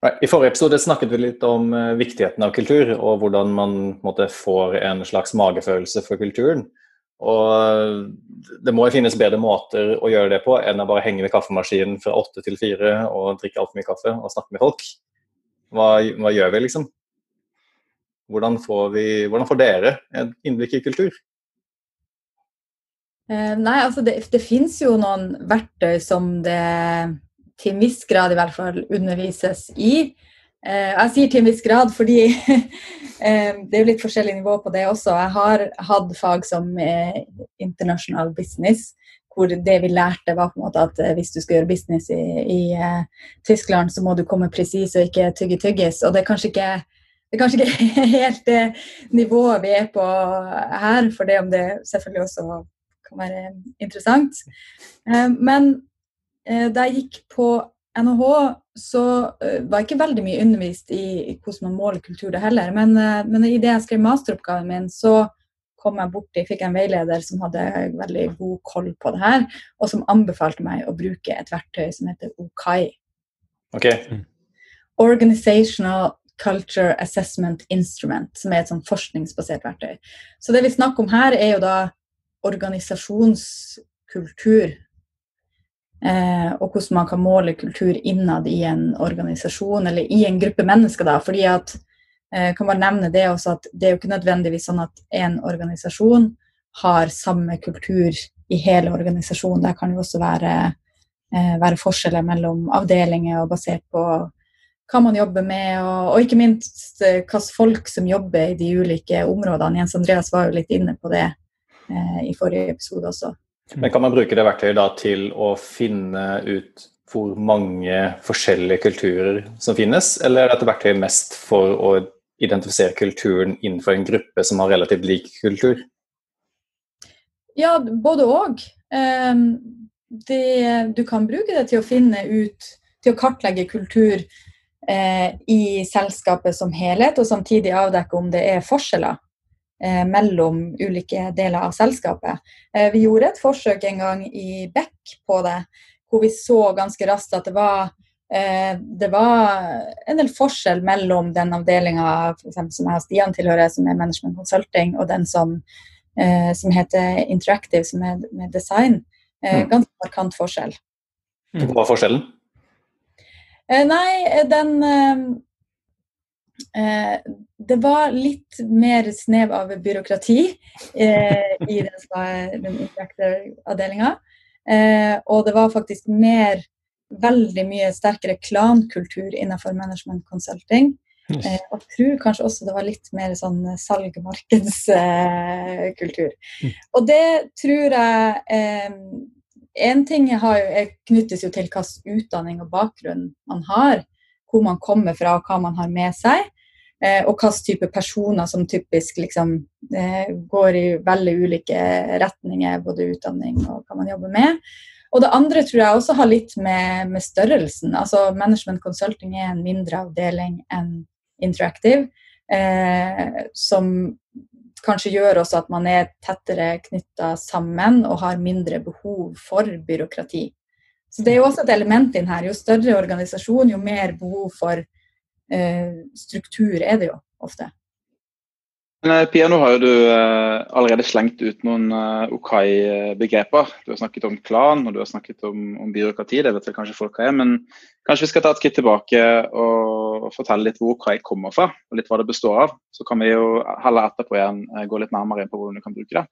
I forrige episode snakket vi litt om uh, viktigheten av kultur, og hvordan man måtte, får en slags magefølelse for kulturen. Og eh, Det må jo finnes bedre måter å gjøre det på enn å bare henge ved kaffemaskinen fra åtte til fire og drikke altfor mye kaffe og snakke med folk. Hva, hva gjør vi, liksom? Hvordan får, vi, hvordan får dere et innblikk i kultur? Eh, nei, altså det, det fins jo noen verktøy som det til en viss grad i hvert fall undervises i. Eh, jeg sier til en viss grad fordi eh, det er jo litt forskjellig nivå på det også. Jeg har hatt fag som internasjonal business, hvor det vi lærte, var på en måte at eh, hvis du skal gjøre business i, i Tyskland, så må du komme presis og ikke tygge tyggis. Og det er kanskje ikke det er kanskje ikke helt det nivået vi er på her, for det om det selvfølgelig også kan være interessant. Men da jeg gikk på NHH så uh, var jeg ikke veldig mye undervist i, hvordan man måler kultur, det heller. Men, uh, men i det jeg skrev masteroppgaven min, så kom jeg borti, fikk en veileder som hadde veldig god koll på det her, og som anbefalte meg å bruke et verktøy som heter OKAI. Okay. Organizational Culture Assessment Instrument, som er et sånn forskningsbasert verktøy. Så det vi snakker om her, er jo da organisasjonskultur Eh, og hvordan man kan måle kultur innad i en organisasjon eller i en gruppe mennesker. da, fordi at jeg kan bare nevne Det også at det er jo ikke nødvendigvis sånn at en organisasjon har samme kultur i hele organisasjonen. Det kan jo også være, eh, være forskjeller mellom avdelinger og basert på hva man jobber med, og, og ikke minst eh, hvilke folk som jobber i de ulike områdene. Jens Andreas var jo litt inne på det eh, i forrige episode også. Men kan man bruke det verktøyet da til å finne ut hvor mange forskjellige kulturer som finnes, eller er dette verktøyet mest for å identifisere kulturen innenfor en gruppe som har relativt lik kultur? Ja, både òg. Ehm, du kan bruke det til å finne ut, til å kartlegge kultur eh, i selskapet som helhet, og samtidig avdekke om det er forskjeller mellom ulike deler av selskapet. Eh, vi gjorde et forsøk en gang i Beck på det, hvor vi så ganske raskt at det var eh, det var en del forskjell mellom den avdelinga som jeg og Stian tilhører, som er Management Consulting, og den som, eh, som heter Interactive, som er med design. Eh, mm. ganske markant forskjell. Hva var forskjellen? Eh, nei, den Eh, det var litt mer snev av byråkrati eh, i den, den avdelinga. Eh, og det var faktisk mer, veldig mye sterkere klankultur innenfor management consulting. Eh, og tror kanskje også det var litt mer sånn salgmarkedskultur. Eh. Mm. Og det tror jeg eh, En ting har, knyttes jo til hvilken utdanning og bakgrunn man har hvor man kommer fra og hva man har med seg. Eh, og hvilken type personer som typisk liksom, eh, går i veldig ulike retninger, både utdanning og hva man jobber med. Og det andre tror jeg også har litt med, med størrelsen. Altså Management Consulting er en mindre avdeling enn Interactive, eh, som kanskje gjør også at man er tettere knytta sammen og har mindre behov for byråkrati. Så det er jo også et element inn her. Jo større organisasjon, jo mer behov for eh, struktur er det jo ofte. Men eh, Pia, nå har jo du eh, allerede slengt ut noen eh, Okai-begreper. Du har snakket om klan og du har snakket om, om byråkrati, det vet vel kanskje folk hva er. Men kanskje vi skal ta et skritt tilbake og, fortelle litt hvor Okai kommer fra, og litt hva det består av. Så kan vi jo heller etterpå igjen eh, gå litt nærmere inn på hvordan du kan bruke det.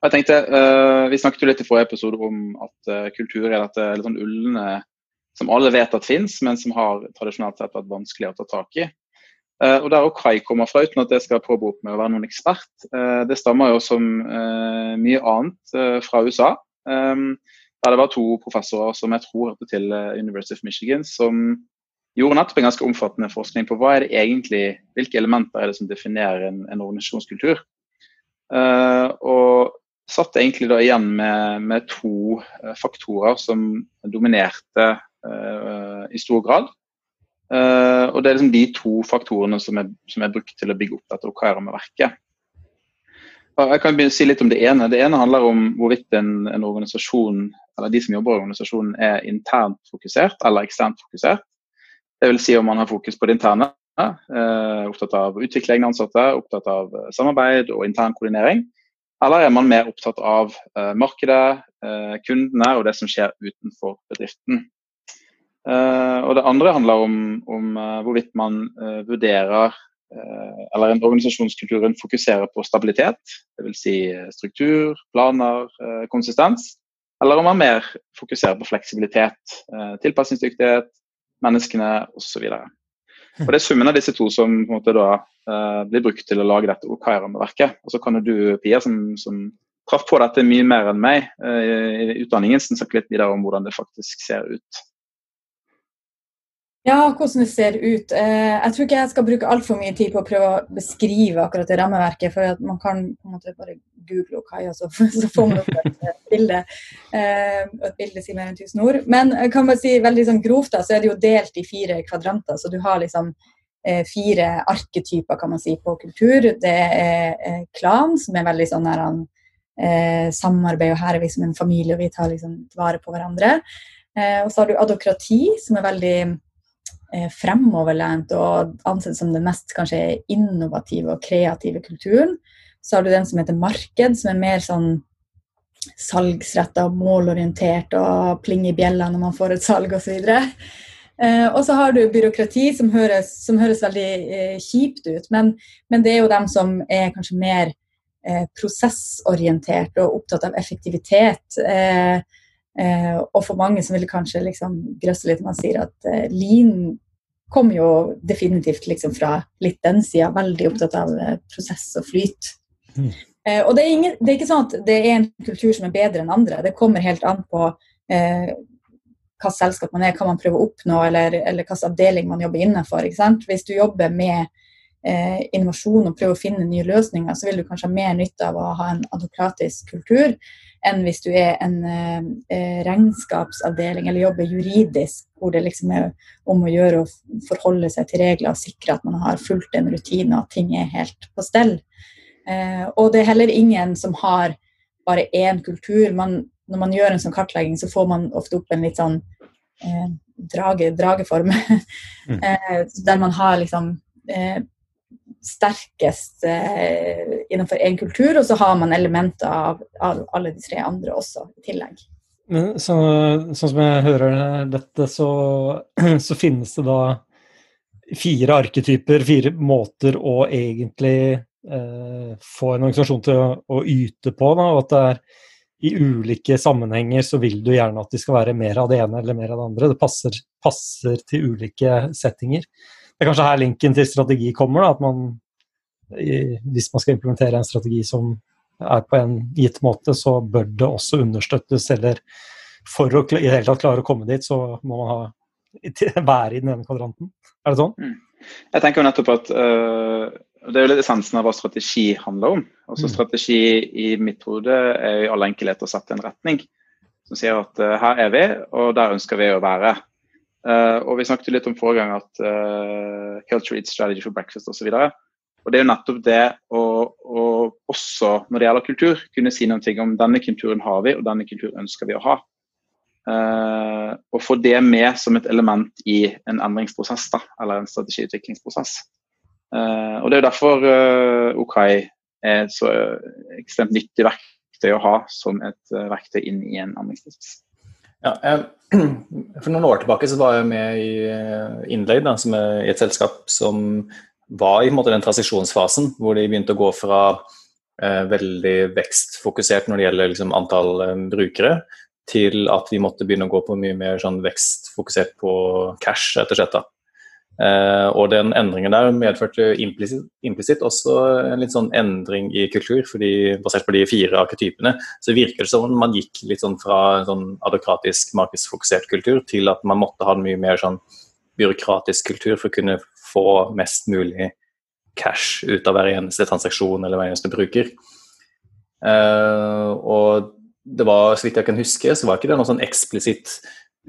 Jeg tenkte, uh, Vi snakket jo litt i forrige episode om at uh, kultur er dette litt sånn ulne som alle vet at fins, men som har tradisjonelt sett vært vanskelig å ta tak i. Uh, og Der Kai kommer fra, uten at jeg skal påberope meg å være noen ekspert, det stammer jo som mye annet fra USA. Um, der det var to professorer som jeg tror hørte til University of Michigan, som gjorde nettopp en ganske omfattende forskning på hva er det egentlig, hvilke elementer er det som definerer en, en organisasjonskultur. Og satt egentlig da igjen med, med to uh, faktorer som dominerte uh, i stor grad. Uh, og Det er liksom de to faktorene som er, som er brukt til å bygge opp dette Okaira-verket. Jeg kan si litt om Det ene Det ene handler om hvorvidt en, en, organisasjon eller de som jobber i organisasjonen er internt fokusert eller eksternt fokusert. Det vil si om man har fokus på det interne, eh, opptatt av å utvikle egne ansatte, opptatt av eh, samarbeid og intern koordinering. Eller er man mer opptatt av eh, markedet, eh, kundene og det som skjer utenfor bedriften. Eh, og Det andre handler om, om eh, hvorvidt man vurderer eller en organisasjonskulturen fokuserer på stabilitet, dvs. Si struktur, planer, konsistens. Eller om man mer fokuserer på fleksibilitet, tilpasningsdyktighet, menneskene osv. Det er summen av disse to som på en måte da uh, blir brukt til å lage dette OKR-rammeverket. Og så kan du, Pia, som, som traff på dette mye mer enn meg uh, i utdanningen, snakke litt videre om hvordan det faktisk ser ut. Ja, hvordan det ser ut. Eh, jeg tror ikke jeg skal bruke altfor mye tid på å prøve å beskrive akkurat det rammeverket, for at man kan på en måte bare google Okai, så, så får man opp et bilde. Eh, et bilde sier mer enn tusen ord. Men kan bare si veldig sånn grovt, da, så er det jo delt i fire kvadranter. Så du har liksom eh, fire arketyper, kan man si, på kultur. Det er klan, som er veldig sånn her samarbeid, og her er vi som en familie, og vi tar liksom vare på hverandre. og så har du adokrati, som er veldig Eh, fremoverlent og ansett som den mest kanskje innovative og kreative kulturen. Så har du den som heter marked, som er mer sånn salgsretta målorientert og pling i bjella når man får et salg osv. Uh, og så har du byråkrati, som høres, som høres veldig uh, kjipt ut, men, men, det er jo dem som er kanskje mer uh, prosessorientert og opptatt av effektivitet. Eh, Eh, og for mange som vil kanskje liksom grøsse litt, man sier at eh, lean kommer jo definitivt liksom fra litt den sida, veldig opptatt av eh, prosess og flyt. Eh, og det er, ingen, det er, ikke sånn at det er en kultur som er bedre enn andre. Det kommer helt an på eh, hva selskap man er, hva man prøver å oppnå, eller, eller hvilken avdeling man jobber innenfor. Hvis du jobber med eh, innovasjon og prøver å finne nye løsninger, så vil du kanskje ha mer nytte av å ha en adokratisk kultur enn hvis du er en eh, eh, regnskapsavdeling eller jobber juridisk, hvor det liksom er om å gjøre å forholde seg til regler og sikre at man har fulgt en rutine og at ting er helt på stell. Eh, og det er heller ingen som har bare én kultur. Man, når man gjør en sånn kartlegging, så får man ofte opp en litt sånn eh, drage, drageform, mm. Eh, der man har liksom eh, sterkest eh, innenfor én kultur, og så har man elementer av, av, alle de tre andre også i tillegg. Men så, sånn som jeg hører dette, så, så, finnes det da fire arketyper, fire måter å egentlig få en organisasjon til å, å yte på. Da, og at det er i ulike sammenhenger så vil du gjerne at de skal være mer av det ene eller mer av det andre. Det passer, passer til ulike settinger. Det er kanskje her linken til strategi kommer. Da, at man, hvis man skal implementere en strategi som er på en gitt måte, så bør det også understøttes. Eller for å i det hele tatt klare å komme dit, så må man ha, være i den ene kvadranten. Er det sånn? Mm. Jeg tenker jo nettopp at uh, Det er jo litt essensen av hva strategi handler om. Altså mm. Strategi i mitt hode er i all enkelhet å sette en retning som sier at uh, her er vi, og der ønsker vi å være. Uh, og Vi snakket jo litt om forrige gang at uh, culture eats strategy for breakfast osv. Og, det er jo nettopp det å, å, også når det gjelder kultur, kunne si noe om denne kulturen har vi, og denne kulturen ønsker vi å ha. Og få det med som et element i en endringsprosess da, eller en strategiutviklingsprosess. Uh, og Det er derfor uh, Okai er et så ekstremt nyttig verktøy å ha som et verktøy inn i en endringsprosess. Ja, for noen år tilbake så var jeg med i Innlegg, da, som er et selskap som var i måte, den transisjonsfasen hvor de begynte å gå fra eh, veldig vekstfokusert når det gjelder liksom, antall eh, brukere, til at vi måtte begynne å gå på mye mer sånn, vekstfokusert på cash, rett og slett. da. Uh, og den endringen der medførte implisitt også en litt sånn endring i kultur. fordi Basert på de fire arketypene så virker det som om man gikk litt sånn fra en sånn adokratisk, markedsfokusert kultur til at man måtte ha en mye mer sånn byråkratisk kultur for å kunne få mest mulig cash ut av hver eneste transaksjon eller hver eneste bruker. Uh, og det var, så vidt jeg kan huske, så var ikke det noe sånn eksplisitt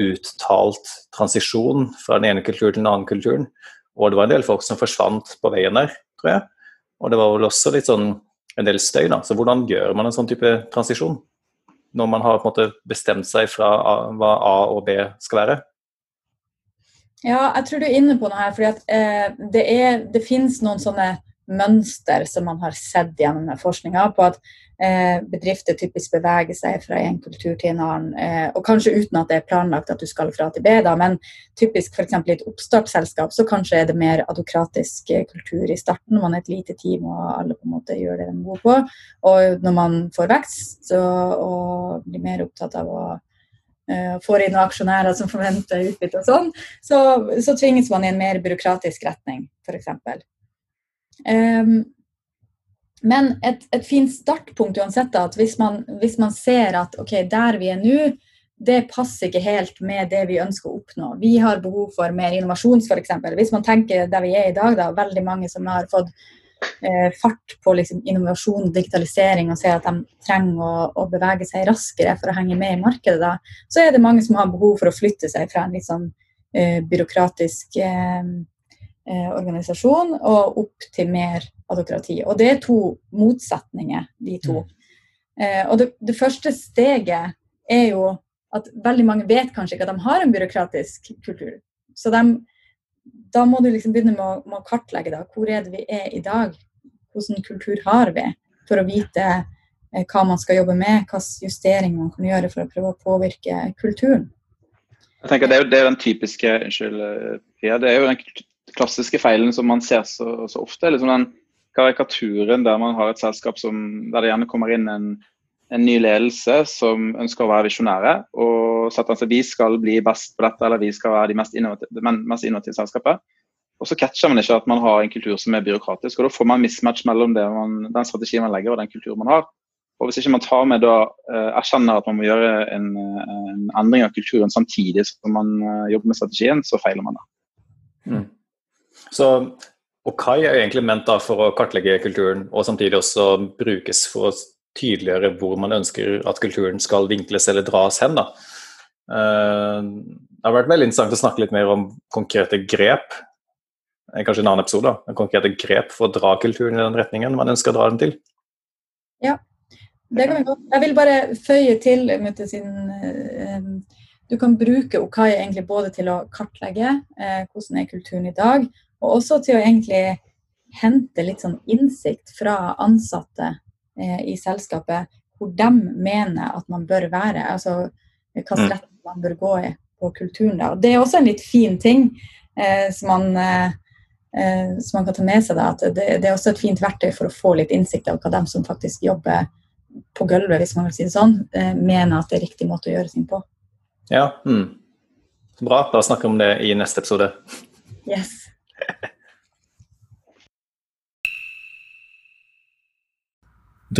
uttalt transisjon fra den ene kulturen til den andre kulturen. Og det var en del folk som forsvant på veien der, tror jeg. Og det var vel også litt sånn en del støy, da. Så hvordan gjør man en sånn type transisjon? Når man har på en måte bestemt seg fra hva A og B skal være? Ja, jeg tror du er inne på noe her. fordi at eh, det, det finnes noen sånne mønster som man har sett gjennom forskninga, på at eh, bedrifter typisk beveger seg fra en kultur til en annen. Eh, og kanskje uten at det er planlagt at du skal fra til B, da, men typisk f.eks. i et oppstartsselskap så kanskje er det mer adokratisk eh, kultur i starten. Man er et lite team og alle på en måte gjør det de er gode på. Og når man får vekst så, og blir mer opptatt av å uh, får inn aksjonærer som forventer utbytte og sånn, så, så, tvinges man i en mer byråkratisk retning, f.eks. Um, men et, et, fint startpunkt uansett at hvis man, hvis man ser at ok, der vi er nå, det passer ikke helt med det vi ønsker å oppnå. Vi har behov for mer innovasjon, f.eks. Hvis man tenker der vi er i dag, da, veldig mange som har fått eh, fart på liksom, innovasjon og digitalisering og ser at de trenger å, å, bevege seg raskere for å henge med i markedet, da, så er det mange som har behov for å flytte seg fra en litt sånn eh, byråkratisk eh, organisasjon og opp til mer adokrati. Og det er to motsetninger, de to. Mm. Eh, og det, det, første steget er jo at veldig mange vet kanskje ikke at de har en byråkratisk kultur. Så de, da må du liksom begynne med å, med å kartlegge da, hvor er det vi er i dag. Hvilken kultur har vi, for å vite eh, hva man skal jobbe med, hvilke justeringer man kan gjøre for å prøve å påvirke kulturen. Jeg tenker Det er jo, det er den typiske unnskyld, Pia, det er jo den klassiske feilen som man ser så, så ofte. liksom den karikaturen der man har et selskap som, der det gjerne kommer inn en, en ny ledelse som ønsker å være visjonære og setter seg vi skal bli best på dette, eller vi skal være de mest innovative, det mest innovative selskapet. Og så catcher man ikke at man har en kultur som er byråkratisk, og da får man mismatch mellom man, den strategien man legger og den kulturen man har. Og Hvis ikke man tar med da, eh, erkjenner at man må gjøre en, en endring av kulturen samtidig som man eh, jobber med strategien, så feiler man da. Mm. Så Okai er jo egentlig ment da for å kartlegge kulturen, og samtidig også brukes for å tydeliggjøre hvor man ønsker at kulturen skal vinkles eller dras hen. da. Eh, det har vært veldig interessant å snakke litt mer om konkrete grep eh, kanskje en annen episode, da. konkrete grep for å dra kulturen i den retningen man ønsker å dra den til. Ja, det kan vi godt. Jeg vil bare føye til Mutte, siden eh, du kan bruke Okai egentlig både til å kartlegge hvordan er kulturen i dag, og også til å egentlig hente litt sånn innsikt fra ansatte eh, i selskapet, hvor de mener at man bør være. Altså hvilken rett man bør gå i på kulturen. Da. Og det er også en litt fin ting eh, som, man, eh, eh, som, man, kan ta med seg. Da, at det, det, er også et fint verktøy for å få litt innsikt av hva de som faktisk jobber på gulvet, hvis man vil si det sånn, eh, mener at det er riktig måte å gjøre ting på. Ja, mm. Bra. Da snakker vi om det i neste episode. Yes.